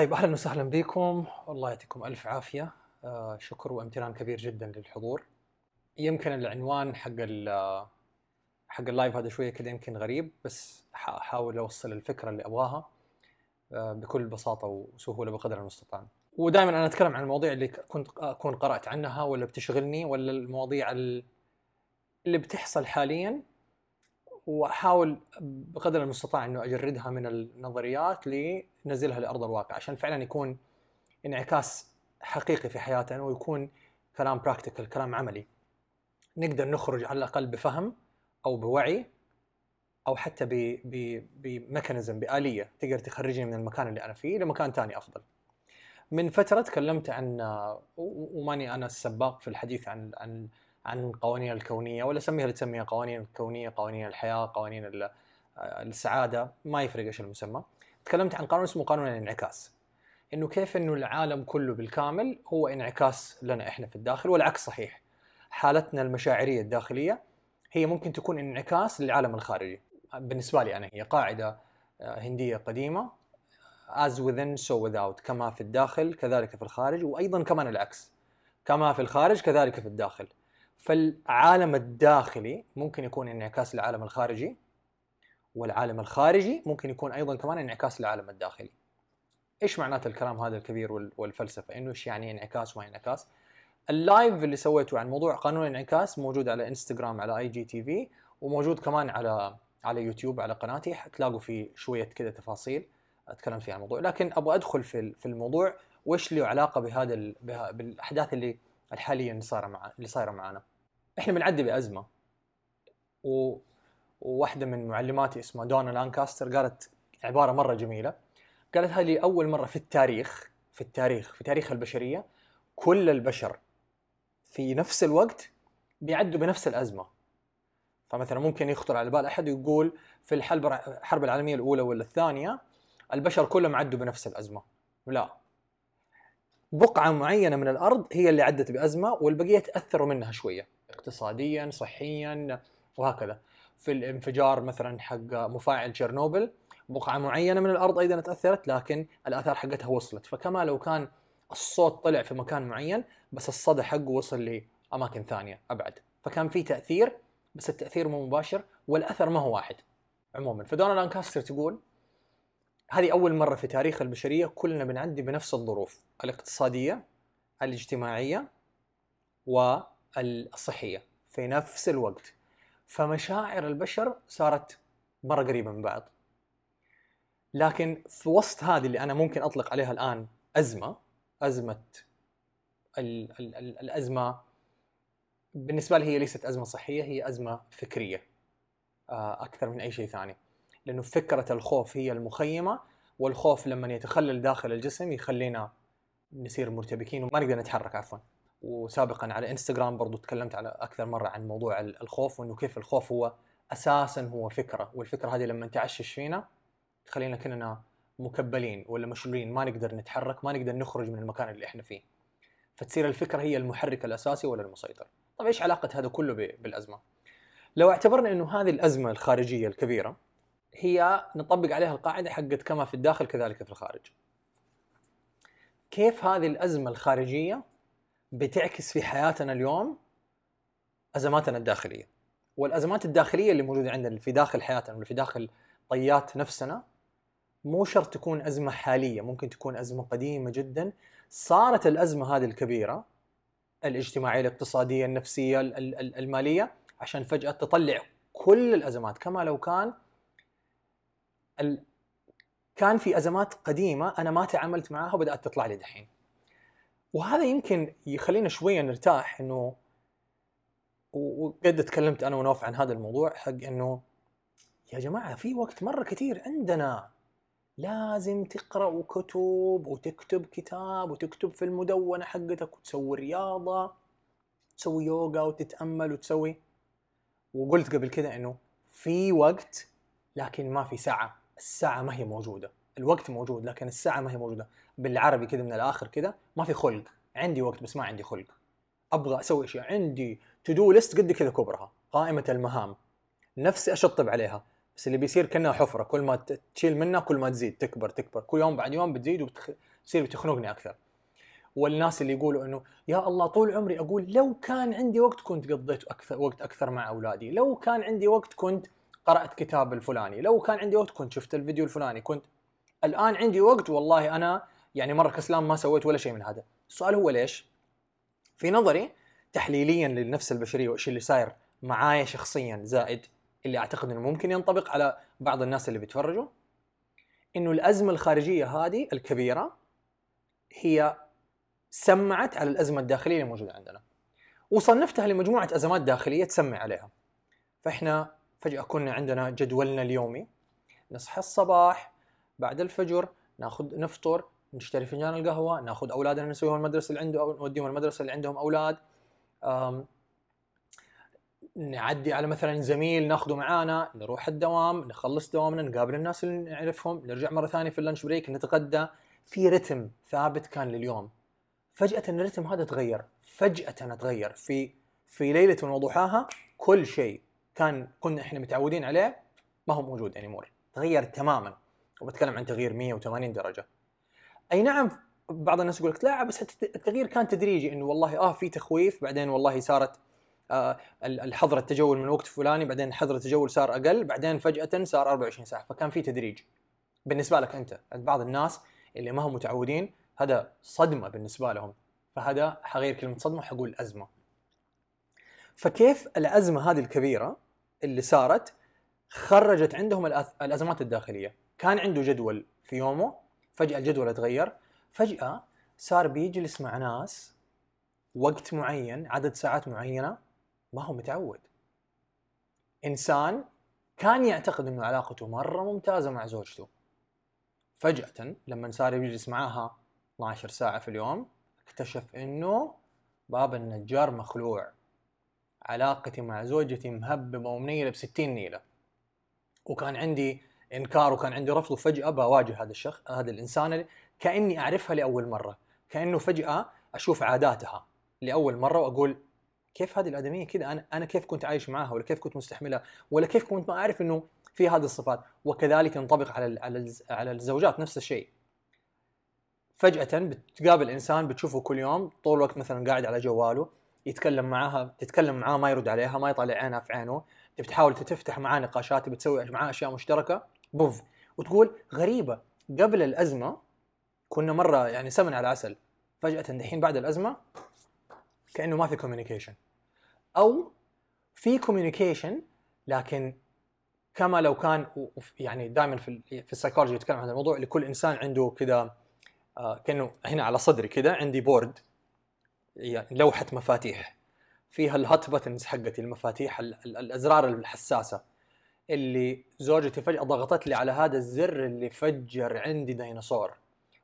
طيب أهلا وسهلا بكم. والله يعطيكم ألف عافية. آه شكر وامتنان كبير جدا للحضور. يمكن العنوان حق ال- حق اللايف هذا شوية كذا يمكن غريب بس احاول أوصل الفكرة اللي أبغاها آه بكل بساطة وسهولة بقدر المستطاع. ودائما أنا أتكلم عن المواضيع اللي كنت أكون قرأت عنها ولا بتشغلني ولا المواضيع ال- اللي بتحصل حاليا. وأحاول بقدر المستطاع إنه أجردها من النظريات لنزلها لأرض الواقع عشان فعلا يكون انعكاس حقيقي في حياتنا ويكون كلام براكتيكال كلام عملي نقدر نخرج على الأقل بفهم أو بوعي أو حتى بميكانيزم بآلية تقدر تخرجني من المكان اللي أنا فيه لمكان ثاني أفضل. من فترة تكلمت عن وماني أنا السباق في الحديث عن عن عن القوانين الكونية ولا سميها اللي تسميها قوانين الكونية، قوانين الحياة، قوانين ال- السعادة، ما يفرق إيش المسمى. تكلمت عن قانون اسمه قانون الانعكاس. إنه كيف إنه العالم كله بالكامل هو انعكاس لنا إحنا في الداخل والعكس صحيح. حالتنا المشاعرية الداخلية هي ممكن تكون انعكاس للعالم الخارجي. بالنسبة لي أنا هي قاعدة آه، هندية قديمة as within so without كما في الداخل كذلك في الخارج وأيضا كمان العكس كما في الخارج كذلك في الداخل فالعالم الداخلي ممكن يكون انعكاس للعالم الخارجي والعالم الخارجي ممكن يكون أيضا كمان انعكاس للعالم الداخلي. إيش معنات الكلام هذا الكبير وال- والفلسفة؟ إنه إيش يعني انعكاس وما انعكاس؟ ال live اللي سويته عن موضوع قانون الانعكاس موجود على إنستغرام على IGTV وموجود كمان على على يوتيوب على قناتي حتلاقوا فيه شوية كذا تفاصيل أتكلم فيها عن الموضوع. لكن أبغى أدخل في في الموضوع وإيش له علاقة بهذا بالأحداث اللي الحاليه اللي صايره مع اللي صايرة معنا إحنا بنعدي بأزمة. و وواحدة من معلماتي اسمها دونا لانكاستر قالت عبارة مرة جميلة. قالت هذه أول مرة في التاريخ في التاريخ في تاريخ البشرية كل البشر في نفس الوقت بيعدوا بنفس الأزمة. فمثلا ممكن يخطر على بال أحد يقول في الحرب الحرب العالمية الأولى ولا الثانية البشر كلهم عدوا بنفس الأزمة. لا. بقعة معينة من الأرض هي اللي عدت بأزمة والبقية تأثروا منها شوية. اقتصاديا صحيا وهكذا. في الانفجار مثلا حق مفاعل تشيرنوبل بقعة معينة من الأرض أيضا تأثرت لكن الآثار حقتها وصلت. فكما لو كان الصوت طلع في مكان معين بس الصدى حقه وصل لأماكن ثانية أبعد. فكان في تأثير بس التأثير مو مباشر والأثر ما هو واحد. عموما فدونا لانكاستر تقول هذه أول مرة في تاريخ البشرية كلنا بنعدي بنفس الظروف الاقتصادية الاجتماعية والصحيه في نفس الوقت. فمشاعر البشر صارت مرة قريبة من بعض. لكن في وسط هذه اللي أنا ممكن أطلق عليها الآن أزمة أزمة ال ال ال الأزمة بالنسبة لي هي ليست أزمة صحية هي أزمة فكرية آه، أكثر من أي شيء ثاني. لأنه فكرة الخوف هي المخيمة والخوف لما يتخلل داخل الجسم يخلينا نصير مرتبكين وما نقدر نتحرك عفوا. وسابقا على إنستغرام برضو تكلمت على أكثر مرة عن موضوع ال- الخوف وإنه كيف الخوف هو أساسا هو فكرة والفكرة هذه لما تعشش فينا تخلينا كاننا مكبلين ولا مشلولين ما نقدر نتحرك ما نقدر نخرج من المكان اللي إحنا فيه. فتصير الفكرة هي المحرك الأساسي ولا المسيطر. طيب إيش علاقة هذا كله بالأزمة؟ لو اعتبرنا إنه هذه الأزمة الخارجية الكبيرة هي نطبق عليها القاعدة حقت كما في الداخل كذلك في الخارج. كيف هذه الأزمة الخارجية بتعكس في حياتنا اليوم أزماتنا الداخلية. والأزمات الداخلية اللي موجودة عندنا في داخل حياتنا واللي في داخل طيات نفسنا مو شرط تكون أزمة حالية ممكن تكون أزمة قديمة جدا. صارت الأزمة هذه الكبيرة الاجتماعية الاقتصادية النفسية ال- ال- ال- المالية عشان فجأة تطلع كل الأزمات. كما لو كان ال... كان في أزمات قديمة أنا ما تعاملت معاها وبدأت تطلع لي دحين. وهذا يمكن يخلينا شوية نرتاح إنه وقد تكلمت أنا ونوف عن هذا الموضوع حق إنه يا جماعة في وقت مرة كثير عندنا. لازم تقرا كتب وتكتب كتاب وتكتب في المدونة حقتك وتسوي رياضة تسوي يوغا وتتأمل وتسوي. وقلت قبل كده إنه في وقت لكن ما في ساعة. الساعة ما هي موجودة. الوقت موجود لكن الساعة ما هي موجودة. بالعربي كده من الآخر كده ما في خلق. عندي وقت بس ما عندي خلق. أبغى أسوي أشياء. عندي to-do list قد كذا كبرها. قائمة المهام. نفسي أشطب عليها. بس اللي بيصير كأنها حفرة. كل ما تشيل منها كل ما تزيد. تكبر تكبر. كل يوم بعد يوم بتزيد وبتصير بتخنقني أكثر. والناس اللي يقولوا إنه يا الله طول عمري أقول لو كان عندي وقت كنت قضيت أكثر وقت أكثر مع أولادي. لو كان عندي وقت كنت قرأت كتاب الفلاني. لو كان عندي وقت كنت شفت الفيديو الفلاني. كنت الآن عندي وقت والله أنا يعني مرة كسلان ما سويت ولا شيء من هذا. السؤال هو ليش؟ في نظري تحليليا للنفس البشرية وإيش اللي صاير معايا شخصيا زائد اللي أعتقد إنه ممكن ينطبق على بعض الناس اللي بيتفرجوا إنه الأزمة الخارجية هذه الكبيرة هي سمعت على الأزمة الداخلية اللي موجودة عندنا. وصنفتها لمجموعة أزمات داخلية تسمع عليها. فإحنا فجأة كنا عندنا جدولنا اليومي. نصحى الصباح بعد الفجر ناخذ نفطر نشتري فنجان القهوة ناخذ أولادنا نسويهم المدرسة اللي عنده أو نوديهم المدرسة اللي عندهم أولاد. نعدي على مثلا زميل ناخذه معانا نروح الدوام نخلص دوامنا نقابل الناس اللي نعرفهم نرجع مرة ثانية في اللانش بريك نتغدى. في رتم ثابت كان لليوم. فجأة الرتم هذا تغير فجأة تغير. في في ليلة وضحاها كل شيء كان كنا إحنا متعودين عليه ما هو موجود انيمور تغير تماما. وبتكلم عن تغيير 180 درجة. أي نعم بعض الناس يقول لك لا بس الت- التغيير كان تدريجي إنه والله آه في تخويف بعدين والله صارت آه ال- الحظر التجول من وقت فلاني بعدين حظر التجول صار أقل بعدين فجأة صار 24 ساعة. فكان في تدريج. بالنسبة لك أنت بعض الناس اللي ما هم متعودين هذا صدمة بالنسبة لهم. فهذا حغير كلمة صدمة حقول أزمة. فكيف الأزمة هذه الكبيرة اللي صارت خرجت عندهم الأزمات الداخلية؟ كان عنده جدول في يومه فجأة الجدول اتغير فجأة صار بيجلس مع ناس وقت معين عدد ساعات معينة ما هو متعود. إنسان كان يعتقد إنه علاقته مرة ممتازة مع زوجته. فجأة لما صار يجلس معاها 12 ساعة في اليوم اكتشف إنه باب النجار مخلوع. علاقتي مع زوجتي مهببة ومنيلة ب 60 نيلة. وكان عندي انكار وكان عندي رفض وفجاه بواجه هذا الشخص هذا الإنسان اللي كأني أعرفها لأول مرة كأنه فجأة أشوف عاداتها لأول مرة وأقول كيف هذه الآدمية كذا؟ أنا أنا كيف كنت عايش معاها ولا كيف كنت مستحملها؟ ولا كيف كنت ما أعرف إنه في هذه الصفات؟ وكذلك ينطبق على على على الزوجات نفس الشيء. فجأة بتقابل إنسان بتشوفه كل يوم طول الوقت مثلا قاعد على جواله يتكلم معاها تتكلم معاه ما يرد عليها ما يطلع عينها في عينه تبي تحاول تفتح معاه نقاشات تبي تسوي معاه أشياء مشتركة. بوف. وتقول غريبة قبل الأزمة كنا مرة يعني سمن على عسل فجأة دحين بعد الأزمة كأنه ما في communication أو في communication لكن كما لو كان يعني دائما في في السايكولوجي يتكلم عن هذا الموضوع لكل إنسان عنده كذا آه كأنه هنا على صدري كذا عندي board يعني لوحة مفاتيح. فيها ال hot buttons حقتي المفاتيح ال- ال- الأزرار الحساسة. اللي زوجتي فجأة ضغطت لي على هذا الزر اللي فجر عندي ديناصور.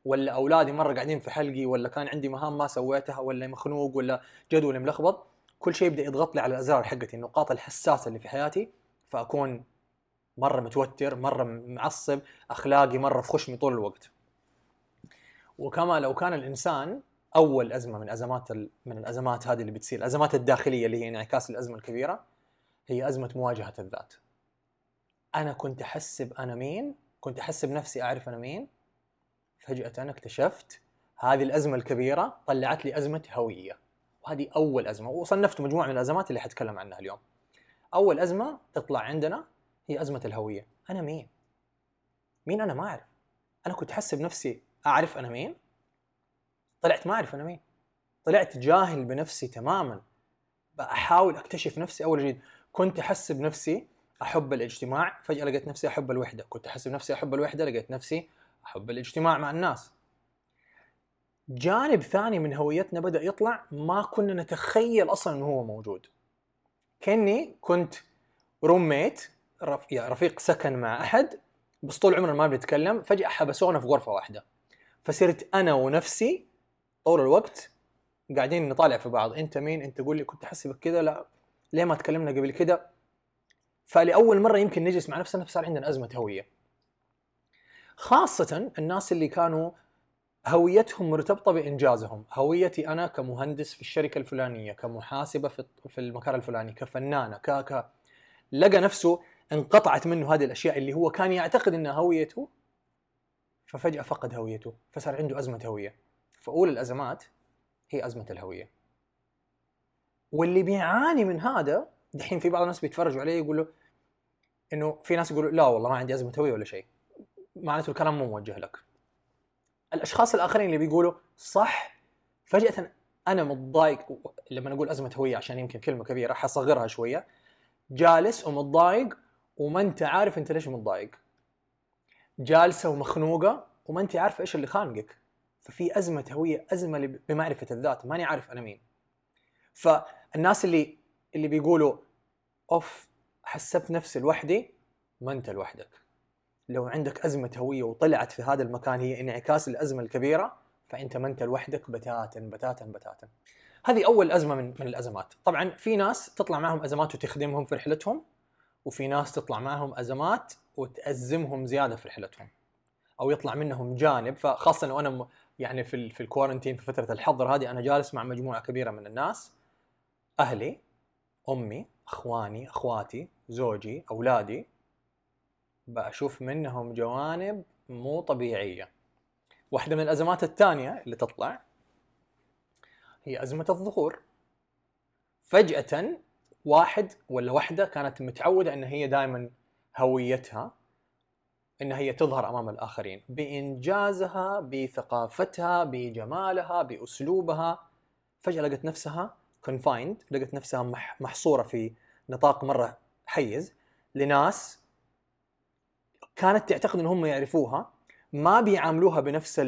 ولا أولادي مرة قاعدين في حلقي ولا كان عندي مهام ما سويتها ولا مخنوق ولا جدولي ملخبط. كل شيء يبدأ يضغط لي على الأزرار حقتي النقاط الحساسة اللي في حياتي. فأكون مرة متوتر مرة معصب أخلاقي مرة في خشمي طول الوقت. وكما لو كان الإنسان أول أزمة من أزمات ال... من الأزمات هذه اللي بتصير الأزمات الداخلية اللي هي انعكاس الأزمة الكبيرة هي أزمة مواجهة الذات. أنا كنت أحسب أنا مين كنت أحسب نفسي أعرف أنا مين. فجأة أنا اكتشفت هذه الأزمة الكبيرة طلعت لي أزمة هوية. وهذه أول أزمة وصنفت مجموعة من الأزمات اللي حتكلم عنها اليوم. أول أزمة تطلع عندنا هي أزمة الهوية. أنا مين؟ مين أنا ما أعرف؟ أنا كنت أحسب نفسي أعرف أنا مين؟ طلعت ما أعرف أنا مين. طلعت جاهل بنفسي تماما. بحاول أكتشف نفسي أول جديد كنت أحسب نفسي أحب الاجتماع. فجأة لقيت نفسي أحب الوحدة. كنت احسب نفسي أحب الوحدة لقيت نفسي أحب الاجتماع مع الناس. جانب ثاني من هويتنا بدأ يطلع ما كنا نتخيل أصلا إنه هو موجود. كأني كنت روميت رف... رفيق سكن مع أحد بس طول عمرنا ما بنتكلم. فجأة حبسونا في غرفة واحدة. فصرت أنا ونفسي طول الوقت قاعدين نطالع في بعض. أنت مين؟ أنت قول لي. كنت احسبك كذا لا. ليه ما تكلمنا قبل كذا فلأول مرة يمكن نجلس مع نفسنا فصار عندنا أزمة هوية. خاصة الناس اللي كانوا هويتهم مرتبطة بإنجازهم. هويتي أنا كمهندس في الشركة الفلانية كمحاسبة في في المكان الفلاني كفنانة ك ك لقى نفسه انقطعت منه هذه الأشياء اللي هو كان يعتقد إنها هويته ففجأة فقد هويته فصار عنده أزمة هوية. فاولى الأزمات هي أزمة الهوية. واللي بيعاني من هذا دحين في بعض الناس بيتفرجوا عليه يقولوا إنه في ناس يقولوا لا والله ما عندي أزمة هوية ولا شيء. معناته الكلام مو موجه لك. الأشخاص الآخرين اللي بيقولوا صح فجأة أنا متضايق لما أقول أزمة هوية عشان يمكن كلمة كبيرة حصغرها شوية. جالس ومتضايق وما أنت عارف أنت ليش متضايق. جالسة ومخنوقة وما أنت عارفه إيش اللي خانقك. ففي أزمة هوية أزمة بمعرفة الذات ماني عارف أنا مين. فالناس اللي اللي بيقولوا أوف حسبت نفسي لوحدي ما أنت لوحدك. لو عندك أزمة هوية وطلعت في هذا المكان هي انعكاس الأزمة الكبيرة فأنت ما أنت لوحدك بتاتا بتاتا بتاتا. هذه أول أزمة من من الأزمات. طبعا في ناس تطلع معهم أزمات وتخدمهم في رحلتهم وفي ناس تطلع معهم أزمات وتأزمهم زيادة في رحلتهم أو يطلع منهم جانب. فخاصة لو أنا يعني في في الكورنتين في فترة الحظر هذه أنا جالس مع مجموعة كبيرة من الناس أهلي أمي أخواني أخواتي زوجي أولادي بشوف منهم جوانب مو طبيعية. واحدة من الأزمات الثانية اللي تطلع هي أزمة الظهور. فجأة واحد ولا وحدة كانت متعودة إن هي دائما هويتها إن هي تظهر أمام الآخرين بإنجازها بثقافتها بجمالها بأسلوبها. فجأة لقت نفسها confined لقت نفسها محصورة في نطاق مرة حيز لناس كانت تعتقد إن هم يعرفوها ما بيعاملوها بنفس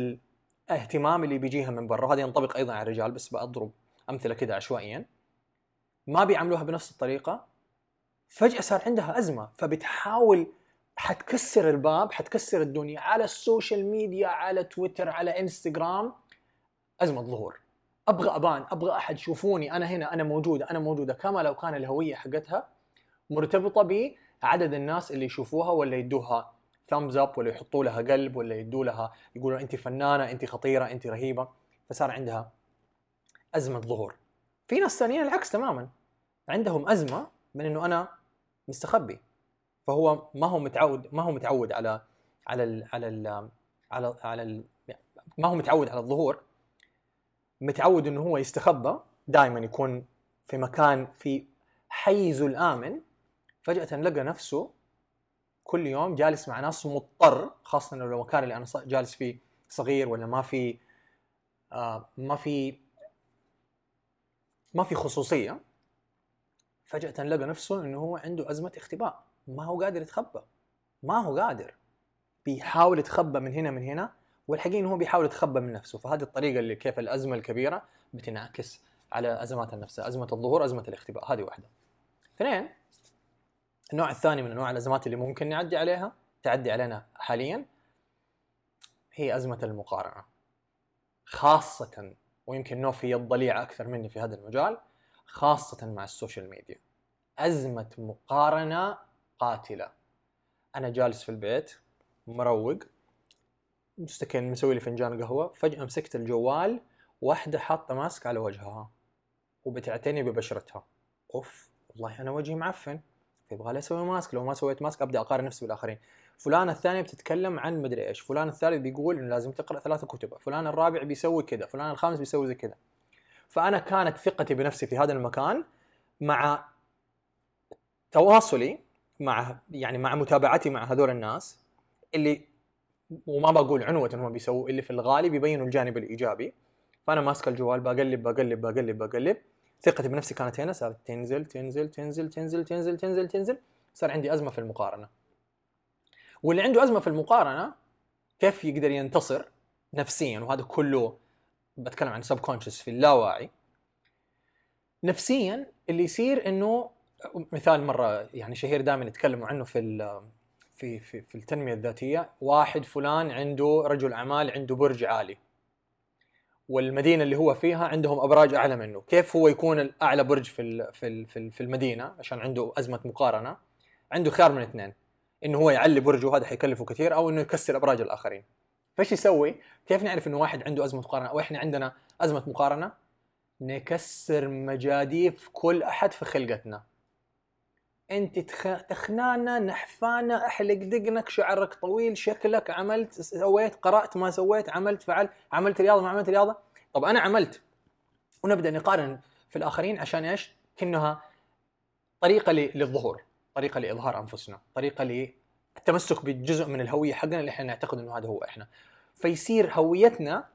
الاهتمام اللي بيجيها من برا. وهذا ينطبق أيضا على الرجال بس بضرب أمثلة كده عشوائيا. ما بيعاملوها بنفس الطريقة فجأة صار عندها أزمة. فبتحاول حتكسر الباب حتكسر الدنيا على ال social media على تويتر على انستغرام. أزمة ظهور. أبغى أبان أبغى أحد شوفوني أنا هنا أنا موجوده أنا موجودة. كما لو كان الهوية حقتها مرتبطة بعدد الناس اللي يشوفوها ولا يدوها thumbs up ولا يحطوا لها قلب ولا يدوا لها يقولوا انت فنانة انت خطيرة انت رهيبة. فصار عندها أزمة ظهور. في ناس ثانيين العكس تماما. عندهم أزمة من إنه أنا مستخبي. فهو ما هو متعود ما هو متعود على على ال على ال على على ال ما هو متعود على الظهور. متعود إنه هو يستخبى دائما يكون في مكان في حيزه الآمن. فجأة لقى نفسه كل يوم جالس مع ناس مضطر خاصة لو المكان اللي أنا جالس فيه صغير ولا ما في آه ما في ما في خصوصية. فجأة لقى نفسه إنه هو عنده أزمة اختباء. ما هو قادر يتخبى. ما هو قادر. بيحاول يتخبى من هنا من هنا. والحقيقة إنه هو بيحاول يتخبى من نفسه فهذه الطريقة اللي كيف الأزمة الكبيرة بتنعكس على أزمات النفس أزمة الظهور أزمة الاختباء هذه واحدة. اثنين النوع الثاني من أنواع الأزمات اللي ممكن نعدي عليها تعدي علينا حاليا هي أزمة المقارنة. خاصة ويمكن نوفي الضليع أكثر مني في هذا المجال خاصة مع السوشيال ميديا. أزمة مقارنة قاتلة. أنا جالس في البيت مروق مستكن مسوي لي فنجان قهوة. فجأة مسكت الجوال واحدة حاطة ماسك على وجهها وبتعتني ببشرتها. أوف والله أنا وجهي معفن. يبغى لي أسوي ماسك لو ما سويت ماسك أبدأ أقارن نفسي بالآخرين. فلان الثاني بتتكلم عن مدري إيش. فلان الثالث بيقول إنه لازم تقرأ ثلاثة كتب. فلان الرابع بيسوي كذا. فلان الخامس بيسوي زي كذا. فأنا كانت ثقتي بنفسي في هذا المكان مع تواصلي مع يعني مع متابعتي مع هذول الناس اللي وما بقول عنوة هم بيسووا اللي في الغالب يبينوا الجانب الإيجابي. فأنا ماسك الجوال بقلب بقلب بقلب بقلب. ثقتي بنفسي كانت هنا صارت تنزل تنزل تنزل تنزل تنزل تنزل تنزل. صار عندي أزمة في المقارنة. واللي عنده أزمة في المقارنة كيف يقدر ينتصر نفسيا؟ وهذا كله بتكلم عن سب كونشس في اللاواعي. نفسيا اللي يصير إنه مثال مرة يعني شهير دائما يتكلموا عنه في في في, في التنمية الذاتية واحد فلان عنده رجل أعمال عنده برج عالي. والمدينة اللي هو فيها عندهم أبراج أعلى منه. كيف هو يكون الأعلى برج في في في المدينة؟ عشان عنده أزمة مقارنة. عنده خيار من اثنين. إنه هو يعلي برجه هذا حيكلفه كثير أو إنه يكسر أبراج الآخرين. فإيش يسوي؟ كيف نعرف إنه واحد عنده أزمة مقارنة أو إحنا عندنا أزمة مقارنة؟ نكسر مجاديف كل أحد في خلقتنا. أنت تخ... تخنانه نحفانه أحلق دقنك شعرك طويل شكلك عملت سويت قرأت ما سويت عملت فعلت عملت رياضة ما عملت رياضة. طب أنا عملت. ونبدأ نقارن في الآخرين عشان إيش؟ كأنها طريقة للظهور طريقة لإظهار أنفسنا طريقة للتمسك بجزء من الهوية حقنا اللي إحنا نعتقد إنه هذا هو إحنا. فيصير هويتنا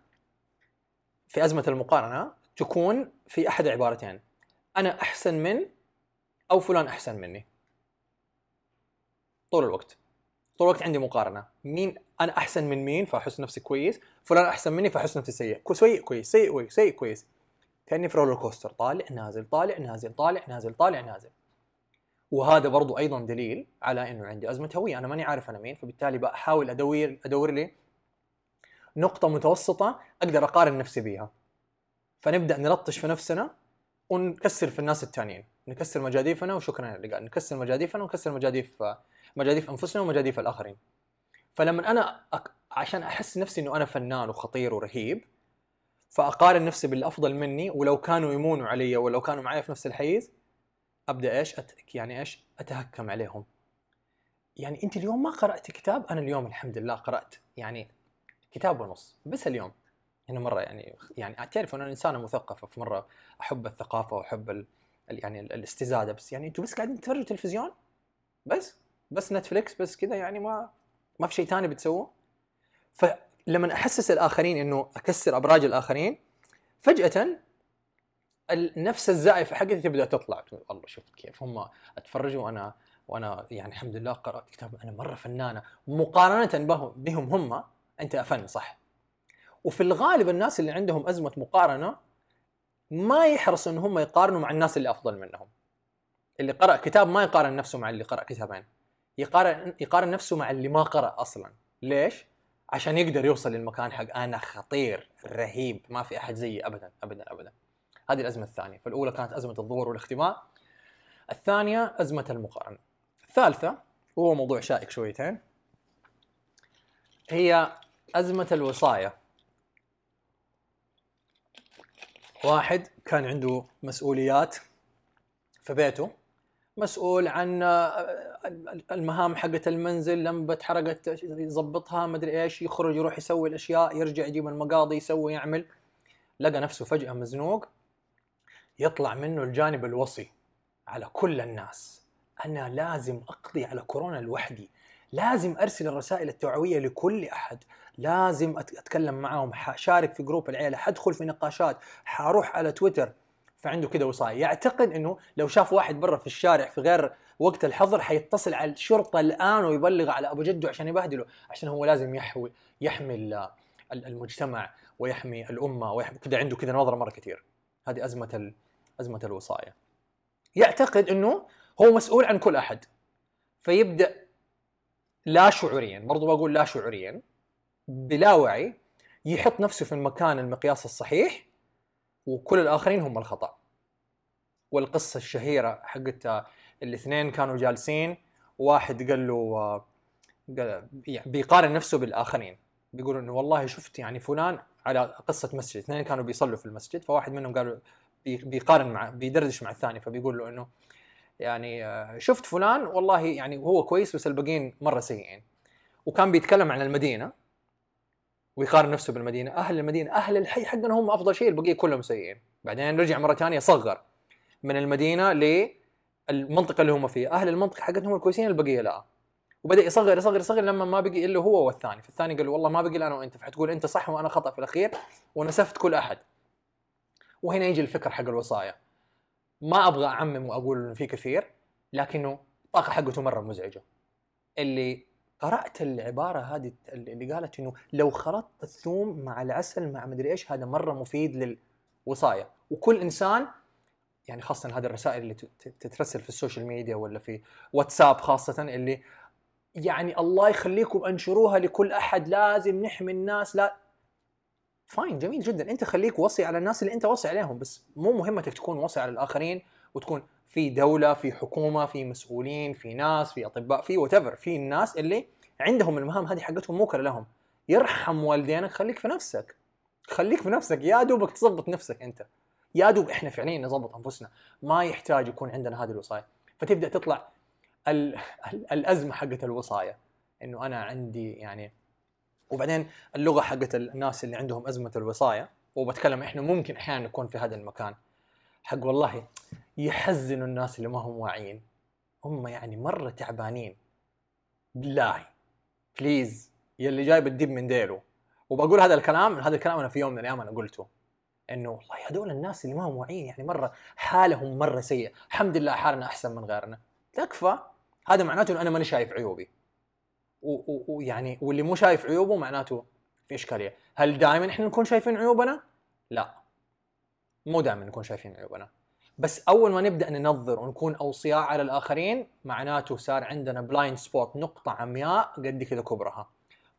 في أزمة المقارنة تكون في أحد عبارتين. أنا أحسن من أو فلان أحسن مني. طول الوقت. طول الوقت عندي مقارنة. مين أنا أحسن من مين فأحس نفسي كويس فلان أحسن مني فأحس نفسي سيء. سيء كويس سيء كويس سيء كويس. كأني في roller coaster. طالع نازل طالع نازل طالع نازل طالع نازل. وهذا برضو أيضا دليل على إنه عندي أزمة هوية. أنا ماني عارف أنا مين فبالتالي بحاول ادور أدور لي نقطة متوسطة أقدر أقارن نفسي بيها. فنبدأ نلطش في نفسنا ونكسر في الناس الثانيين نكسر مجاديفنا وشكرا لله نكسر مجاديفنا ونكسر مجاديف مجاديف أنفسنا ومجاديف الآخرين. فلما أنا أك... عشان أحس نفسي إنه أنا فنان وخطير ورهيب فأقارن نفسي بالأفضل مني ولو كانوا يمونوا علي ولو كانوا معي في نفس الحيز أبدأ إيش؟ أت... يعني إيش؟ أتهكم عليهم. يعني أنت اليوم ما قرأت كتاب؟ أنا اليوم الحمد لله قرأت. يعني كتاب ونص بس اليوم. هنا مرة يعني يعني تعرف أنا إنسانة مثقفة في مرة أحب الثقافة وأحب ال... يعني الاستزادة بس يعني أنتم بس قاعدين تتفرجوا تلفزيون؟ بس. بس نتفليكس بس كذا يعني ما ما في شيء ثاني بتسووه. فلما أحسس الآخرين إنه أكسر أبراج الآخرين فجأة نفس الزائفه حقتي تبدأ تطلع. تقول الله شفت كيف هم أتفرجوا وأنا وأنا يعني الحمد لله قرأت كتاب أنا مرة فنانة. مقارنة بهم هم أنت أفن صح؟ وفي الغالب الناس اللي عندهم أزمة مقارنة ما يحرصوا إن هم يقارنوا مع الناس اللي أفضل منهم. اللي قرأ كتاب ما يقارن نفسه مع اللي قرأ كتابين. يقارن يقارن نفسه مع اللي ما قرأ أصلا. ليش؟ عشان يقدر يوصل للمكان حق أنا خطير رهيب ما في أحد زيي ابدا ابدا ابدا. هذه الأزمة الثانية. فالأولى كانت أزمة الظهور والاختباء الثانية أزمة المقارنة. الثالثة وهو موضوع شائك شويتين هي أزمة الوصاية. واحد كان عنده مسؤوليات في بيته مسؤول عن المهام حقت المنزل لما اتحرقت يظبطها مدري إيش يخرج يروح يسوي الأشياء يرجع يجيب المقاضي يسوي يعمل. لقى نفسه فجأة مزنوق. يطلع منه الجانب الوصي على كل الناس. أنا لازم أقضي على كورونا لوحدي. لازم أرسل الرسائل التوعوية لكل أحد. لازم أتكلم معاهم حشارك في جروب العيلة حدخل في نقاشات حروح على تويتر. فعنده كده وصاية يعتقد إنه لو شاف واحد برا في الشارع في غير وقت الحظر حيتصل على الشرطة الآن ويبلغ على أبو جده عشان يبهدله عشان هو لازم يحوي يحمي المجتمع ويحمي الأمة ويحمي كده عنده كده نظرة مرة كثير. هذه أزمة أزمة الوصايه يعتقد إنه هو مسؤول عن كل أحد. فيبدأ لا شعوريا برضو بقول لا شعوريا بلا وعي يحط نفسه في المكان المقياس الصحيح وكل الآخرين هم الخطأ. والقصة الشهيرة حقت الاثنين كانوا جالسين واحد قال له قال يعني بيقارن نفسه بالآخرين. بيقول إنه والله شفت يعني فلان على قصة مسجد اثنين كانوا بيصلوا في المسجد فواحد منهم قالوا بيقارن مع بيدردش مع الثاني فبيقول له إنه يعني آه، شفت فلان والله يعني هو كويس بس الباقيين مرة سيئين. وكان بيتكلم عن المدينة ويقارن نفسه بالمدينة. أهل المدينة أهل الحي حقنا هم أفضل شيء البقية كلهم سيئين. بعدين رجع مرة ثانية صغر من المدينة للمنطقه اللي هم فيها. أهل المنطقة حقتهم الكويسين البقية لا. وبدأ يصغر يصغر يصغر لما ما بقي إلا هو والثاني. فالثاني قال والله ما بقي الا أنا وأنت. فحتقول أنت صح وأنا خطأ في الأخير ونسفه كل أحد. وهنا يجي الفكر حق الوصايا. ما أبغى أعمم وأقول إنه في كثير لكنه الطاقه حقته مرة مزعجة. اللي قرأت العبارة هذه اللي قالت إنه لو خلطت الثوم مع العسل مع مدري إيش هذا مرة مفيد للوصاية. وكل إنسان يعني خاصة هذه الرسائل اللي تترسل في السوشيال ميديا ولا في واتساب خاصة اللي يعني الله يخليكم أنشروها لكل أحد لازم نحمي الناس لا fine جميل جدا. أنت خليك وصي على الناس اللي أنت وصي عليهم بس مو مهمتك تكون وصي على الآخرين وتكون في دولة في حكومة في مسؤولين في ناس في أطباء في what في الناس اللي عندهم المهام هذه حقتهم موكله لهم. يرحم والدينك خليك في نفسك. خليك في نفسك. يا دوبك تظبط نفسك أنت. يا دوب إحنا فعليا نظبط أنفسنا. ما يحتاج يكون عندنا هذه الوصايا. فتبدأ تطلع ال... ال... الأزمة حقت الوصايه إنه أنا عندي يعني وبعدين اللغة حقت الناس اللي عندهم أزمة الوصايه وبتكلم إحنا ممكن أحيانا نكون في هذا المكان حق والله يحزنوا الناس اللي ما هم واعيين. هم يعني مرة تعبانين. بالله. بليز يلي جاي بتدب من ديله وبقول هذا الكلام هذا الكلام أنا في يوم من الأيام أنا قلته. إنه والله هذول الناس اللي ما هم واعيين يعني مرة حالهم مرة سيء. الحمد لله حالنا أحسن من غيرنا. تكفى. هذا معناته إنه أنا ماني شايف عيوبي. ويعني واللي مو شايف عيوبه معناته في إشكالية. هل دائما إحنا نكون شايفين عيوبنا؟ لا. مو دائما نكون شايفين عيوبنا. بس أول ما نبدأ ننظر ونكون أوصياء على الآخرين معناته صار عندنا blind spot نقطة عمياء قد كذا كبرها.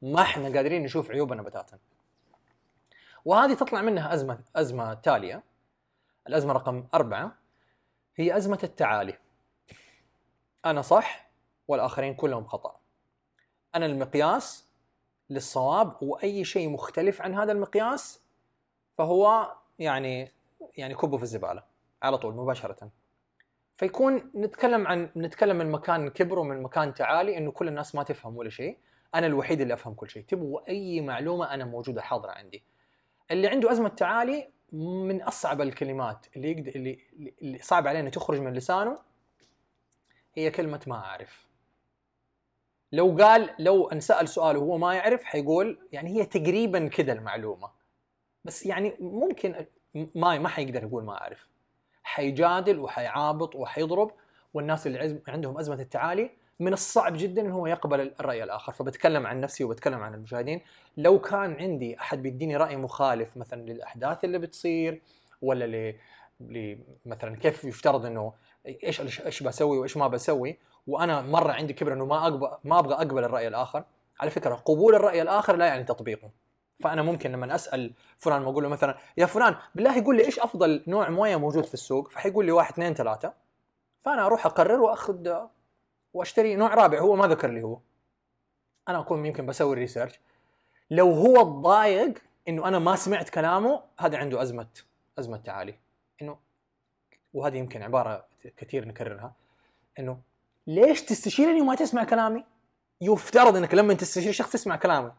ما إحنا قادرين نشوف عيوبنا بتاتا. وهذه تطلع منها أزمة أزمة تالية. الأزمة رقم أربعة هي أزمة التعالي. أنا صح والآخرين كلهم خطأ. أنا المقياس للصواب وأي شيء مختلف عن هذا المقياس فهو يعني يعني كبه في الزبالة على طول مباشرة. فيكون نتكلم عن نتكلم من مكان كبر ومن مكان تعالي إنه كل الناس ما تفهم ولا شيء. أنا الوحيد اللي أفهم كل شيء. تبغوا أي معلومة أنا موجودة حاضرة عندي. اللي عنده أزمة تعالي من أصعب الكلمات اللي يقدر اللي, اللي صعب عليه إنه تخرج من لسانه هي كلمة ما أعرف لو قال لو انسال سؤال وهو ما يعرف حيقول يعني هي تقريبا كذا المعلومة. بس يعني ممكن ما ما حيقدر يقول ما أعرف. حيجادل وحيعابط وحيضرب والناس اللي عندهم أزمة التعالي من الصعب جدا انه هو يقبل الرأي الآخر. فبتكلم عن نفسي وبتكلم عن المشاهدين. لو كان عندي أحد بيديني رأي مخالف مثلا للأحداث اللي بتصير ولا ل مثلا كيف يفترض إنه إيش إيش بسوي وإيش ما بسوي وأنا مرة عندي كبر إنه ما ما أبغى أقبل الرأي الآخر. على فكرة قبول الرأي الآخر لا يعني تطبيقه. فأنا ممكن لما أسأل فلان ما أقول له مثلا يا فلان بالله يقول لي إيش أفضل نوع موية موجود في السوق؟ فحيقول لي واحد اثنين ثلاثة. فأنا أروح أقرر وأخذ وأشتري نوع رابع هو ما ذكر لي هو. أنا أكون يمكن بسوي الريسيرش لو هو تضايق إنه أنا ما سمعت كلامه هذا عنده أزمة أزمة تعالي. إنه وهذه يمكن عبارة كثير نكررها. إنه ليش تستشيرني وما تسمع كلامي؟ يفترض إنك لما تستشير شخص تسمع كلامه.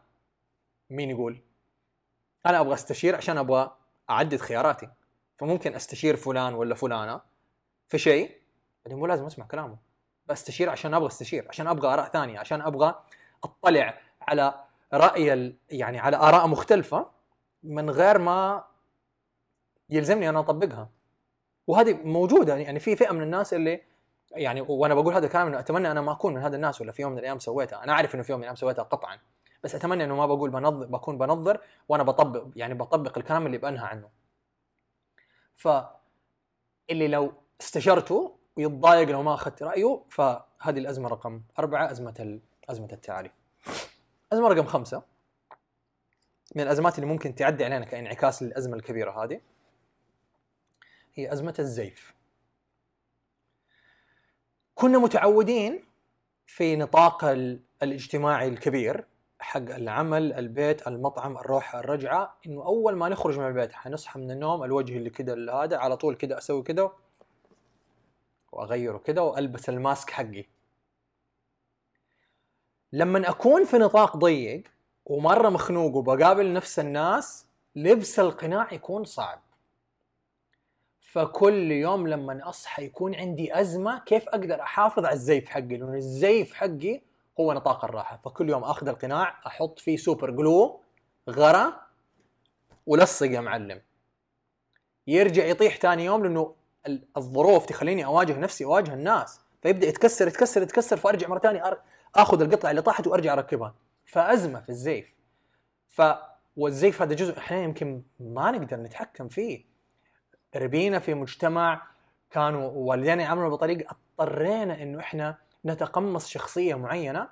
مين يقول؟ أنا أبغى أستشير عشان أبغى أعدد خياراتي. فممكن أستشير فلان ولا فلانة في شيء بعدين مو لازم أسمع كلامه. بستشير عشان أبغى استشير، عشان أبغى آراء ثانية، عشان أبغى أطلع على رأي يعني على آراء مختلفة من غير ما يلزمني أنا أطبقها. وهذه موجودة يعني في فئة من الناس اللي يعني وأنا بقول هذا الكلام إنه أتمنى أنا ما أكون من هذا الناس ولا في يوم من الأيام سويتها أنا عارف إنه في يوم من الأيام سويتها قطعا بس أتمنى إنه ما بقول بنظر بكون بنظر وأنا بطبق يعني بطبق الكلام اللي بنهى عنه ف اللي لو استشرته ويتضايق لو ما أخذت رأيه فهذه الأزمة رقم أربعة أزمة أزمة التعالي. أزمة رقم خمسة من الأزمات اللي ممكن تعدي علينا كإنعكاس للأزمة الكبيرة هذه هي أزمة الزيف. كنا متعودين في نطاق الاجتماعي الكبير حق العمل البيت المطعم الروحة الرجعة إنه أول ما نخرج من البيت حنصحى من النوم الوجه اللي كذا هذا على طول كذا أسوي كذا وأغيره كذا وألبس ال mask حقي. لما أكون في نطاق ضيق ومرة مخنوق وبقابل نفس الناس لبس القناع يكون صعب. فكل يوم لما أصحى يكون عندي أزمة كيف أقدر أحافظ على الزيف حقي لأن الزيف حقي هو نطاق الراحة. فكل يوم آخذ القناع أحط فيه super glue غرا ولصق يا معلم. يرجع يطيح ثاني يوم لأنه الظروف تخليني أواجه نفسي أواجه الناس. فيبدأ يتكسر يتكسر يتكسر فأرجع مرة ثانية آخذ القطعة اللي طاحت وأرجع أركبها. فأزمة في الزيف. ف والزيف هذا جزء أحيانا يمكن ما نقدر نتحكم فيه. ربينا في مجتمع كانوا والدينا يعاملوا بطريقة اضطرينا إنه إحنا نتقمص شخصية معينة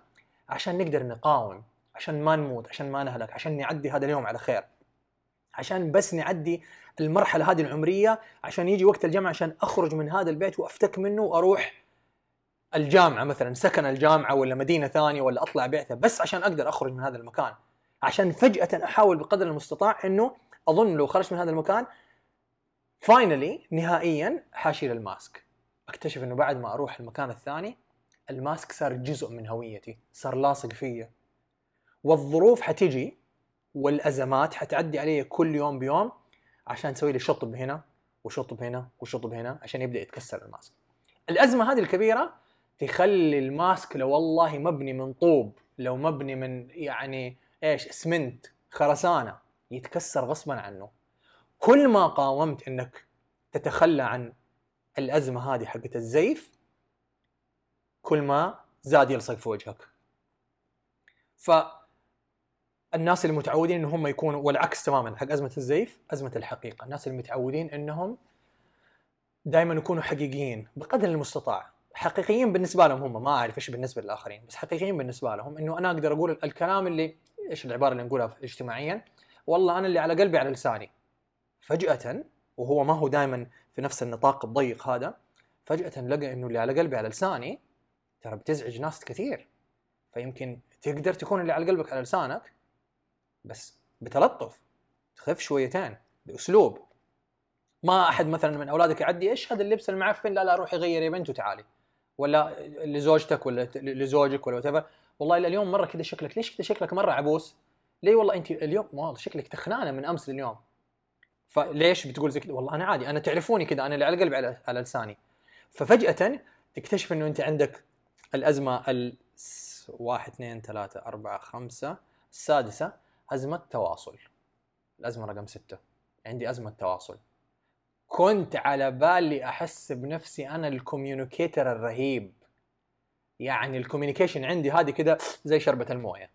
عشان نقدر نقاوم عشان ما نموت عشان ما نهلك عشان نعدي هذا اليوم على خير. عشان بس نعدي المرحلة هذه العمرية عشان يجي وقت الجامعة عشان أخرج من هذا البيت وأفتك منه وأروح الجامعة مثلا سكن الجامعة ولا مدينة ثانية ولا أطلع بعثه بس عشان أقدر أخرج من هذا المكان. عشان فجأة أحاول بقدر المستطاع إنه أظن لو خرجت من هذا المكان finally نهائيا حاشيل ال mask. اكتشف إنه بعد ما أروح المكان الثاني ال mask صار جزء من هويتي صار لاصق فيا. والظروف حتجي والأزمات حتعدي علي كل يوم بيوم عشان تسوي لي شطب هنا وشطب هنا وشطب هنا عشان يبدأ يتكسر الماسك. الأزمة هذه الكبيرة تخلي الماسك لو والله مبني من طوب لو مبني من يعني إيش اسمنت خرسانة يتكسر غصبا عنه. كل ما قاومت أنك تتخلى عن الأزمة هذه حقت الزيف كل ما زاد يلصق في وجهك. ف الناس اللي متعودين ان هم يكونوا والعكس تماما حق أزمة الزيف أزمة الحقيقة. الناس اللي متعودين إنهم دائما يكونوا حقيقيين بقدر المستطاع. حقيقيين بالنسبة لهم هم ما أعرف إيش بالنسبة للآخرين بس حقيقيين بالنسبة لهم إنه أنا أقدر أقول الكلام اللي إيش العبارة اللي نقولها اجتماعيا؟ والله أنا اللي على قلبي على لساني. فجأة وهو ما هو دائما في نفس النطاق الضيق هذا فجأة لقى إنه اللي على قلبي على لساني ترى بتزعج ناس كثير. فيمكن تقدر تكون اللي على قلبك على لسانك بس بتلطف تخف شويتين بأسلوب. ما أحد مثلا من أولادك يعدي إيش هذا اللبس المعفن لا لا روحي غيري يا بنت وتعالي. ولا لزوجتك ولا لزوجك ولا وات والله اليوم مرة كذا شكلك ليش كذا شكلك مرة عبوس؟ ليه والله أنت اليوم؟ والله شكلك تخنانة من أمس لليوم. فليش بتقول زي كذا؟ والله أنا عادي أنا تعرفوني كذا أنا اللي على قلبي على, على لساني. ففجأة تكتشف إنه أنت عندك الأزمة ال واحد اثنين ثلاثة أربعة خمسة السادسة أزمة تواصل. الأزمة رقم ستة. عندي أزمة تواصل. كنت على بالي أحس بنفسي أنا ال communicator الرهيب. يعني ال communication عندي هذه كده زي شربة الموية.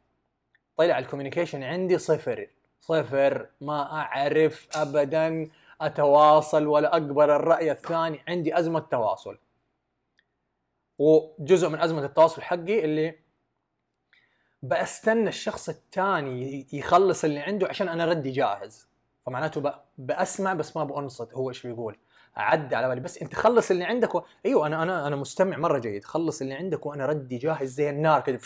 طلع الكوميونيكيشن عندي صفر. صفر. ما أعرف أبدا أتواصل ولا أقبل الرأي الثاني. عندي أزمة تواصل. وجزء من أزمة التواصل حقي اللي بستنى الشخص الثاني يخلص اللي عنده عشان أنا ردي جاهز. فمعناته بسمع بس ما بأنصت. هو إيش بيقول؟ أعدي على بالي. بس أنت خلص اللي عندك و... أيوه أنا أنا أنا مستمع مرة جيد. خلص اللي عندك وأنا ردي جاهز زي النار كذا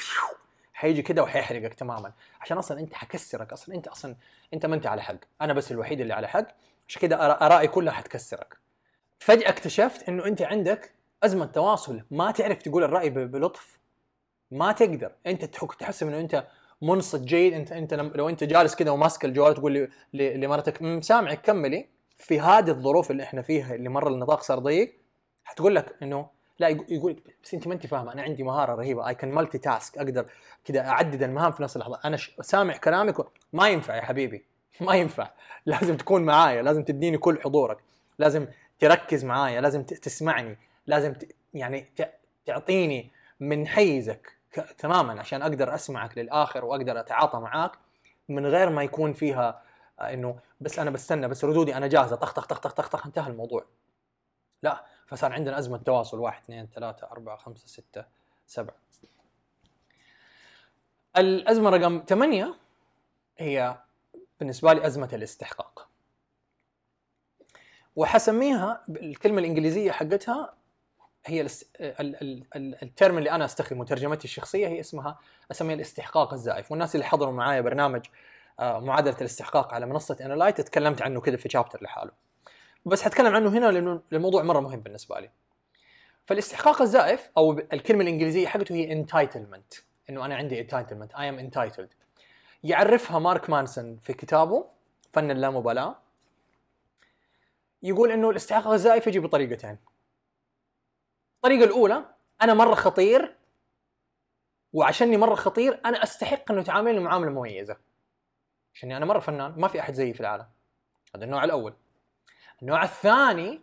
حيجي كذا وحيحرقك تماما. عشان أصلا أنت حكسرك أصلا أنت أصلا أنت ما أنت على حق. أنا بس الوحيد اللي على حق. عشان كذا أرائي كلها حتكسرك. فجأة اكتشفت إنه أنت عندك أزمة تواصل. ما تعرف تقول الرأي بلطف. ما تقدر. أنت تحس إنه أنت منصت جيد. أنت أنت لو أنت جالس كذا وماسك الجوال تقول لمرتك سامعك كملي. في هذه الظروف اللي إحنا فيها اللي مره النطاق صار ضيق حتقول لك إنه لا يقول بس أنت ما أنت فاهمة أنا عندي مهارة رهيبة اي كان مالتي تاسك أقدر كذا أعدد المهام في نفس اللحظة. أنا سامع كلامك ما ينفع يا حبيبي ما ينفع. لازم تكون معايا لازم تديني كل حضورك لازم تركز معايا لازم تسمعني لازم يعني تعطيني من حيزك تماما عشان أقدر أسمعك للآخر وأقدر أتعاطى معاك من غير ما يكون فيها آه، إنه بس أنا بستنى بس ردودي أنا جاهزة طخ طخ طخ طخ, طخ انتهى الموضوع. لا. فصار عندنا أزمة تواصل واحد اثنين ثلاثة أربعة خمسة ستة سبعة. الأزمة رقم ثمانية هي بالنسبة لي أزمة الاستحقاق. وحسميها الكلمة الإنجليزية حقتها هي ال term اللي أنا أستخدمه ترجمتي الشخصية هي اسمها أسميها الاستحقاق الزائف. والناس اللي حضروا معايا برنامج آه، معادلة الاستحقاق على منصة Enlight تكلمت عنه كذا في chapter لحاله. بس حتكلم عنه هنا لأنه الموضوع مرة مهم بالنسبة لي. فالاستحقاق الزائف أو الكلمة الإنجليزية حقته هي entitlement إنه أنا عندي entitlement I am entitled يعرفها مارك مانسون في كتابه فن اللامبالاة. يقول إنه الاستحقاق الزائف يجي بطريقتين. الطريقة الأولى أنا مرة خطير وعشاني مرة خطير أنا أستحق إنه تعاملني معاملة مميزة. عشاني أنا مرة فنان ما في أحد زيي في العالم. هذا النوع الأول. النوع الثاني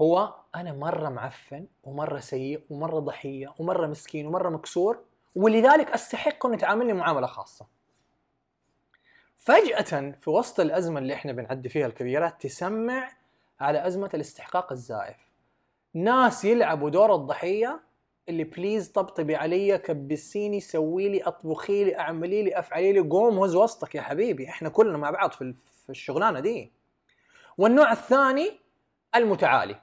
هو أنا مرة معفن ومرة سيء ومرة ضحية ومرة مسكين ومرة مكسور ولذلك أستحق انه تعاملني معاملة خاصة. فجأة في وسط الأزمة اللي إحنا بنعدي فيها الكبيرات تسمع على أزمة الاستحقاق الزائف. ناس يلعبوا دور الضحية اللي please طبطبي علي كبسيني سوي لي أطبخي لي أعملي لي أفعلي لي قوم وهز وسطك يا حبيبي. إحنا كلنا مع بعض في الشغلانة دي. والنوع الثاني المتعالي.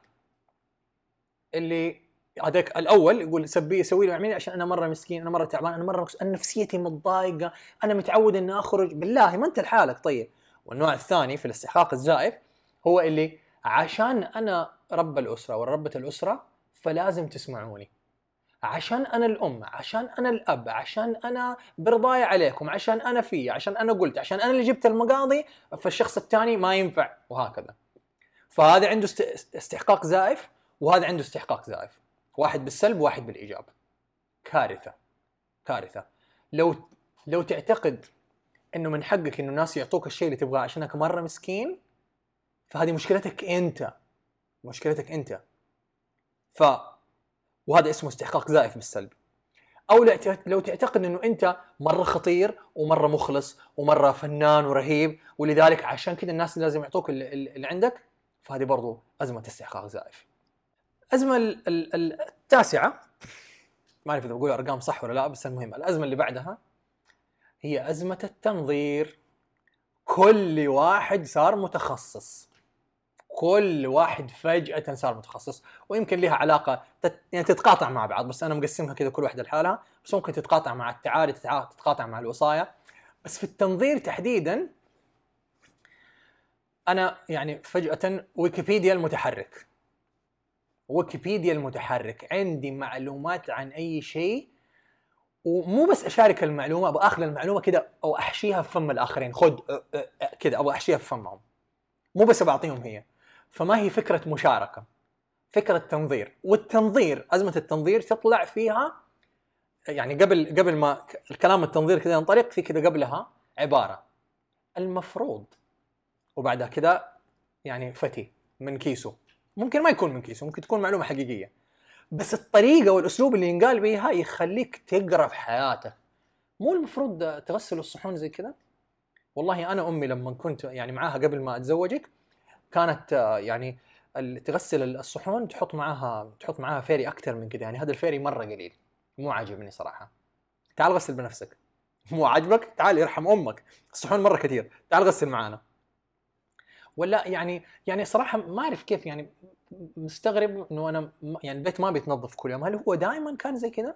اللي هذاك الأول يقول سبي سوي لي اعملي عشان أنا مرة مسكين أنا مرة تعبان أنا مرة أنا نفسيتي متضايقة أنا متعود إني أخرج. بالله ما أنت لحالك. طيب والنوع الثاني في الاستحقاق الزائف هو اللي عشان أنا رب الأسرة وربة الأسرة فلازم تسمعوني. عشان أنا الأم عشان أنا الأب عشان أنا برضاي عليكم عشان أنا في عشان أنا قلت عشان أنا اللي جبت المقاضي فالشخص الثاني ما ينفع وهكذا. فهذا عنده استحقاق زائف وهذا عنده استحقاق زائف. واحد بالسلب وواحد بالإيجاب. كارثة كارثة. لو لو تعتقد إنه من حقك إنه الناس يعطوك الشيء اللي تبغاه عشانك مرة مسكين فهذه مشكلتك أنت مشكلتك أنت. ف وهذا اسمه استحقاق زائف بالسلب أو لو تعتقد إنه أنت مرة خطير ومرة مخلص ومرة فنان ورهيب ولذلك عشان كذا الناس لازم يعطوك اللي عندك فهذه برضو أزمة استحقاق زائف. الازمه التاسعة ما أعرف إذا بقول أرقام صح ولا لا بس المهم الأزمة اللي بعدها هي أزمة التنظير. كل واحد صار متخصص. كل واحد فجأة صار متخصص ويمكن لها علاقة تت... يعني تتقاطع مع بعض بس أنا مقسمها كذا كل واحدة لحالها بس ممكن تتقاطع مع التعالي تتقاطع مع الوصايا. بس في التنظير تحديدا أنا يعني فجأة ويكيبيديا المتحرك. ويكيبيديا المتحرك عندي معلومات عن أي شيء ومو بس أشارك المعلومة أبغى أخذ المعلومة كذا أو أحشيها في فم الآخرين خذ كذا أبغى أحشيها في فمهم. مو بس بعطيهم هي. فما هي فكرة مشاركة فكرة تنظير والتنظير أزمة التنظير تطلع فيها يعني قبل قبل ما الكلام التنظير كذا ينطلق في كذا قبلها عبارة. المفروض وبعدها كذا يعني فتي من كيسه ممكن ما يكون من كيسه ممكن تكون معلومة حقيقية. بس الطريقة والأسلوب اللي ينقال بيها يخليك تقرأ في حياتك. مو المفروض تغسل الصحون زي كذا؟ والله أنا أمي لما كنت يعني معاها قبل ما أتزوجك كانت يعني تغسل الصحون تحط معاها تحط معاها فيري أكثر من كذا يعني هذا الفيري مرة قليل. مو عاجبني صراحة. تعال غسل بنفسك. مو عاجبك؟ تعال يرحم أمك. الصحون مرة كثير. تعال غسل معانا. ولا يعني يعني صراحة ما أعرف كيف يعني مستغرب إنه أنا يعني البيت ما بيتنظف كل يوم. هل هو دائما كان زي كذا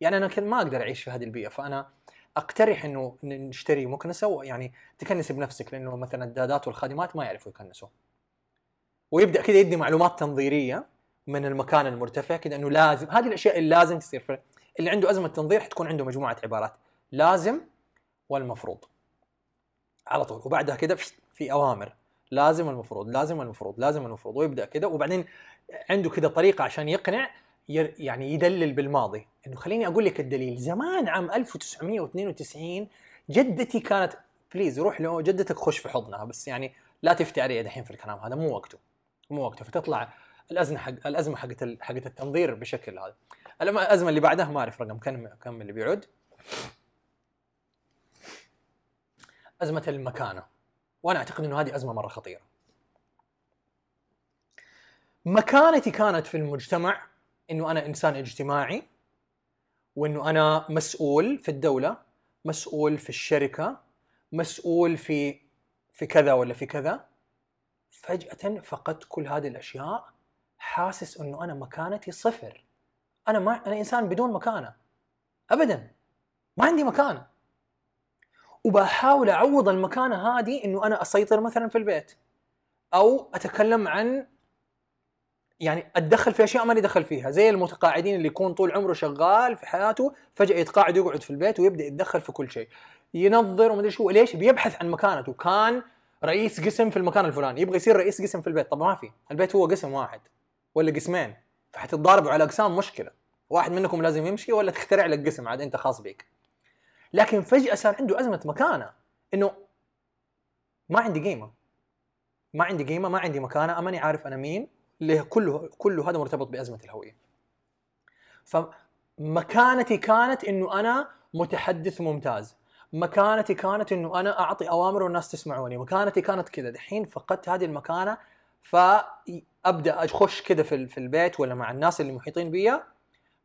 يعني أنا ما أقدر أعيش في هذه البيئة. فأنا أقترح إنه نشتري مكنسة يعني تكنس بنفسك. لأنه مثلا الدادات والخادمات ما يعرفوا يكنسوا. ويبدأ كذا يدي معلومات تنظيرية من المكان المرتفع كذا إنه لازم هذه الأشياء اللي لازم تصير اللي عنده أزمة تنظير حتكون عنده مجموعة عبارات لازم والمفروض. على طول. وبعدها كذا في أوامر. لازم المفروض لازم المفروض لازم المفروض ويبدأ كذا. وبعدين عنده كذا طريقة عشان يقنع يعني يدلل بالماضي. إنه خليني أقول لك الدليل. زمان عام 1992 جدتي كانت بليز روح له جدتك خش في حضنها. بس يعني لا تفتي علي دحين في الكلام هذا مو وقته. مو وقته فتطلع الأزمة حق الأزمة حقت حقت التنظير بشكل هذا. الأزمة اللي بعدها ما أعرف رقم كم كم اللي بيعود. أزمة المكانة. وأنا أعتقد إنه هذه أزمة مرة خطيرة. مكانتي كانت في المجتمع إنه أنا إنسان اجتماعي وإنه أنا مسؤول في الدولة مسؤول في الشركة مسؤول في في كذا ولا في كذا. فجأة فقدت كل هذه الأشياء حاسس إنه أنا مكانتي صفر. أنا ما أنا إنسان بدون مكانة. ابدا. ما عندي مكانة. وبحاول أعوض المكانة هذه إنه أنا أسيطر مثلا في البيت. أو أتكلم عن يعني أتدخل في أشياء ماني دخل فيها. زي المتقاعدين اللي يكون طول عمره شغال في حياته فجأة يتقاعد يقعد في البيت ويبدأ يتدخل في كل شيء. ينظر ومدري شو ليش؟ بيبحث عن مكانته. كان رئيس قسم في المكان الفلاني يبغى يصير رئيس قسم في البيت. طب ما في البيت هو قسم واحد ولا قسمين فحتتضاربوا على أقسام مشكلة. واحد منكم لازم يمشي ولا تخترع لك قسم عاد أنت خاص بيك. لكن فجأة صار عنده أزمة مكانه إنه ما عندي قيمة. ما عندي قيمة ما عندي مكانة ماني عارف أنا مين اللي كله كله هذا مرتبط بأزمة الهوية. فمكانتي كانت إنه أنا متحدث ممتاز. مكانتي كانت إنه أنا أعطي أوامر والناس تسمعوني مكانتي كانت كذا. دحين فقدت هذه المكانة فأبدأ أخش كذا في في البيت ولا مع الناس اللي محيطين بي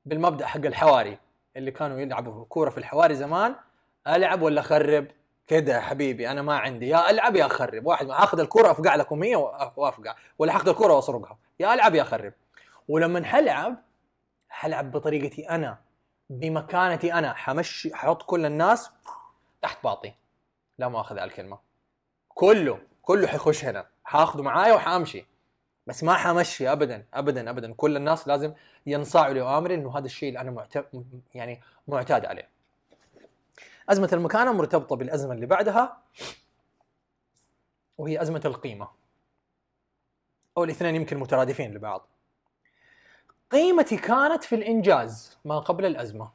بالمبدأ حق الحواري اللي كانوا يلعبوا كورة في الحواري زمان ألعب ولا أخرب؟ كده يا حبيبي أنا ما عندي. يا ألعب يا أخرب. واحد ما أخذ الكره أفقع لكم هي وأفقع ولا حاخذ الكره وأسرقها. يا ألعب يا أخرب. ولما حلعب حلعب بطريقتي أنا بمكانتي أنا. حمشي ححط كل الناس تحت باطي. لا مؤاخذة على الكلمة. كله كله حيخش هنا. حاخذه معايا وحامشي. بس ما حمشي ابدا ابدا ابدا. كل الناس لازم ينصاعوا لاوامري إنه هذا الشيء اللي أنا معتاد يعني معتاد عليه. أزمة المكانه مرتبطة بالأزمة اللي بعدها وهي أزمة القيمة. أو الاثنين يمكن مترادفين لبعض. قيمتي كانت في الإنجاز ما قبل الأزمة.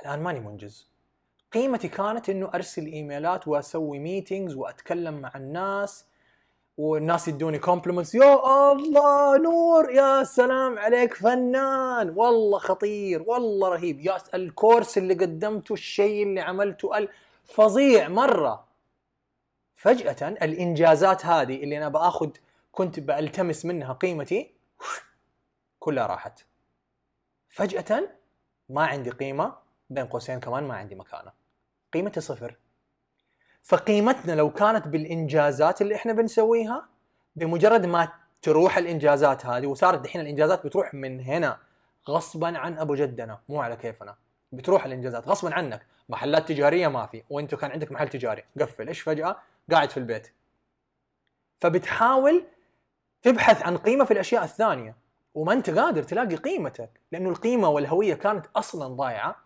الآن ماني منجز. قيمتي كانت إنه أرسل emailات وأسوي meetings وأتكلم مع الناس والناس يدوني compliments يا الله نور يا سلام عليك فنان. والله خطير والله رهيب. يا الكورس اللي قدمته الشيء اللي عملته فظيع مرة. فجأة الإنجازات هذه اللي أنا بآخذ كنت بألتمس منها قيمتي كلها راحت. فجأة ما عندي قيمة. بين قوسين كمان ما عندي مكانة. قيمتي صفر. فقيمتنا لو كانت بالإنجازات اللي إحنا بنسويها بمجرد ما تروح الإنجازات هذه وصارت دحين الإنجازات بتروح من هنا غصبا عن أبو جدنا مو على كيفنا بتروح الإنجازات غصبا عنك. محلات تجارية ما في وأنت كان عندك محل تجاري. قفل. إيش فجأة؟ قاعد في البيت. فبتحاول تبحث عن قيمة في الأشياء الثانية وما أنت قادر تلاقي قيمتك لأنه القيمة والهوية كانت أصلا ضايعة.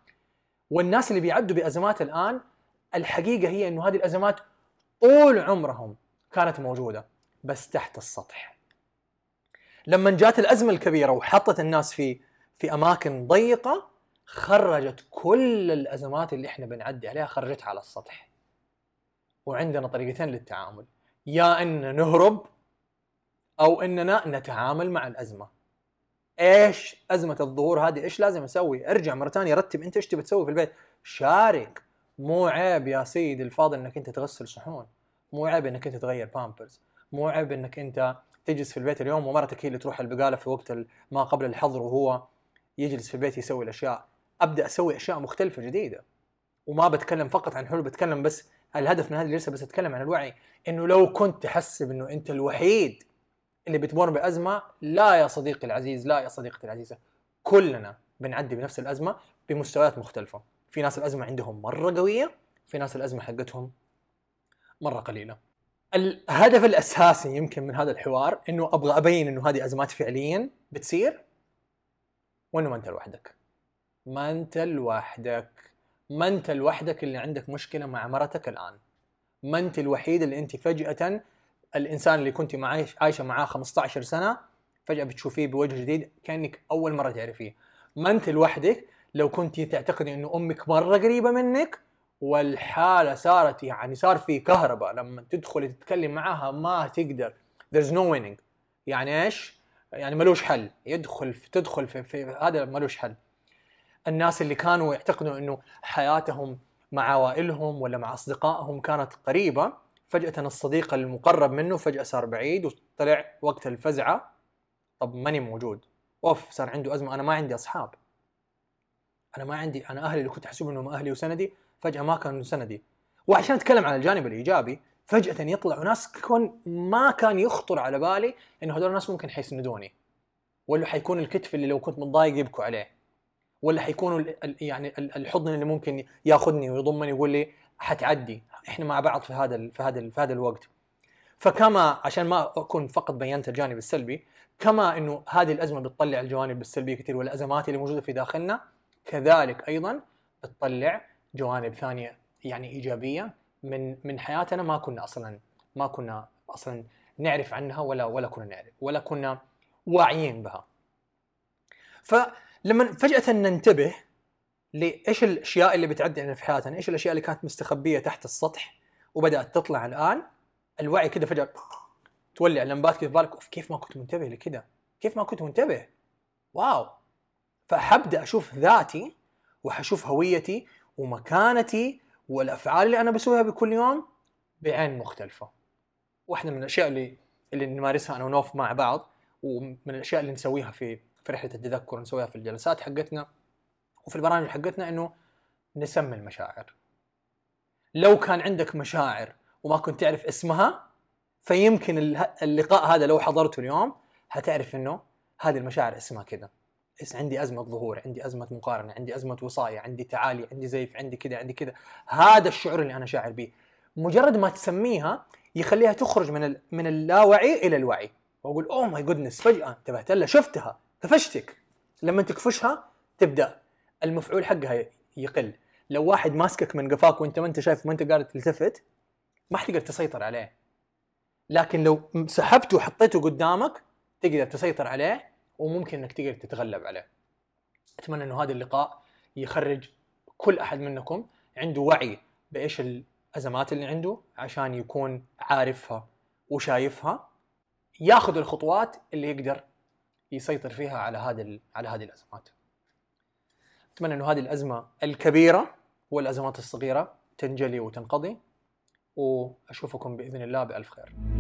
والناس اللي بيعدوا بأزمات الآن الحقيقة هي إنه هذه الأزمات طول عمرهم كانت موجودة بس تحت السطح. لما جات الأزمة الكبيرة وحطت الناس في في أماكن ضيقة خرجت كل الأزمات اللي إحنا بنعدي عليها خرجتها على السطح. وعندنا طريقتين للتعامل يا إن نهرب أو إننا نتعامل مع الأزمة. إيش أزمة الظهور هذه؟ إيش لازم أسوي؟ أرجع مرة ثانية رتب أنت إيش تبي تسوي في البيت؟ شارك. مو عيب يا سيدي الفاضل إنك أنت تغسل صحون. مو عيب إنك أنت تغير بامبرز مو عيب إنك أنت تجلس في البيت اليوم ومرتك هي اللي تروح البقالة في وقت ما قبل الحظر وهو يجلس في البيت يسوي الأشياء. أبدأ أسوي أشياء مختلفة جديدة. وما بتكلم فقط عن حلول بتكلم بس الهدف من هذه الجلسة بس أتكلم عن الوعي. إنه لو كنت تحسب إنه أنت الوحيد اللي بتمر بأزمة لا يا صديقي العزيز لا يا صديقتي العزيزة. كلنا بنعدي بنفس الأزمة بمستويات مختلفة. في ناس الأزمة عندهم مرة قوية في ناس الأزمة حقتهم مرة قليلة. الهدف الأساسي يمكن من هذا الحوار إنه أبغى أبين إنه هذه أزمات فعليا بتصير وإنه ما أنت لوحدك. ما أنت لوحدك. ما أنت لوحدك اللي عندك مشكلة مع مرتك الآن. ما أنت الوحيد اللي أنت فجأة الإنسان اللي كنت معايش عايشة معاه 15 سنة فجأة بتشوفيه بوجه جديد كأنك أول مرة تعرفيه. ما أنت لوحدك لو كنت تعتقدي إنه أمك مرة قريبة منك والحالة صارت يعني صار في كهرباء لما تدخلي تتكلم معاها ما تقدر. There's no winning. يعني إيش؟ يعني ملوش حل. يدخل في تدخل في, في هذا ملوش حل. الناس اللي كانوا يعتقدوا إنه حياتهم مع عوائلهم ولا مع أصدقائهم كانت قريبة فجأة الصديق المقرب منه فجأة صار بعيد وطلع وقت الفزعة. طب ماني موجود. أوف صار عنده أزمة. أنا ما عندي أصحاب. أنا ما عندي أنا أهلي اللي كنت احسب إنهم أهلي وسندي فجأة ما كانوا سندي. وعشان أتكلم عن الجانب الإيجابي فجأة يطلعوا ناس كون ما كان يخطر على بالي انه هذول الناس ممكن حيسندوني. ولا حيكون الكتف اللي لو كنت متضايق يبكوا عليه. ولا حيكونوا يعني الحضن اللي ممكن ياخذني ويضمني ويقول لي حتعدي إحنا مع بعض في هذا في هذا في هذا الوقت فكما عشان ما أكون فقط بينت الجانب السلبي كما إنه هذه الأزمة بتطلع الجوانب السلبية كثير والأزمات اللي موجودة في داخلنا كذلك أيضا تطلع جوانب ثانية يعني إيجابية من من حياتنا ما كنا أصلا ما كنا أصلا نعرف عنها ولا ولا كنا نعرف ولا كنا واعيين بها. فلما فجأة ننتبه لايش الأشياء اللي بتعدي علينا في حياتنا، إيش الأشياء اللي كانت مستخبية تحت السطح وبدأت تطلع الآن الوعي كده فجأة تولع اللمبات كذا في بالك كيف ما كنت منتبه لكذا؟ كيف ما كنت منتبه؟ واو فحبدا أشوف ذاتي وحشوف هويتي ومكانتي والأفعال اللي أنا بسويها بكل يوم بعين مختلفة. واحدة من الأشياء اللي اللي نمارسها أنا ونوف مع بعض ومن الأشياء اللي نسويها في في رحلة التذكر نسويها في الجلسات حقتنا وفي البرامج حقتنا إنه نسمي المشاعر. لو كان عندك مشاعر وما كنت تعرف اسمها فيمكن اللقاء هذا لو حضرته اليوم هتعرف إنه هذه المشاعر اسمها كذا. عندي أزمة ظهور عندي أزمة مقارنة عندي أزمة وصاية عندي تعالي عندي زيف عندي كذا عندي كذا هذا الشعور اللي أنا شاعر به مجرد ما تسميها يخليها تخرج من من اللاوعي إلى الوعي وأقول oh my goodness فجأة انتبهت لها شفتها قفشتك لما تكفشها تبدأ المفعول حقها يقل. لو واحد ماسكك من قفاك وانت ما انت شايف ما انت قادر تلتفت ما حتقدر تسيطر عليه. لكن لو سحبته وحطيته قدامك تقدر تسيطر عليه وممكن انك تقدر تتغلب عليه. أتمنى إنه هذا اللقاء يخرج كل أحد منكم عنده وعي بإيش الأزمات اللي عنده عشان يكون عارفها وشايفها. ياخذ الخطوات اللي يقدر يسيطر فيها على هذه على هذه الأزمات. أتمنى إنه هذه الأزمة الكبيرة والأزمات الصغيرة تنجلي وتنقضي وأشوفكم بإذن الله بألف خير.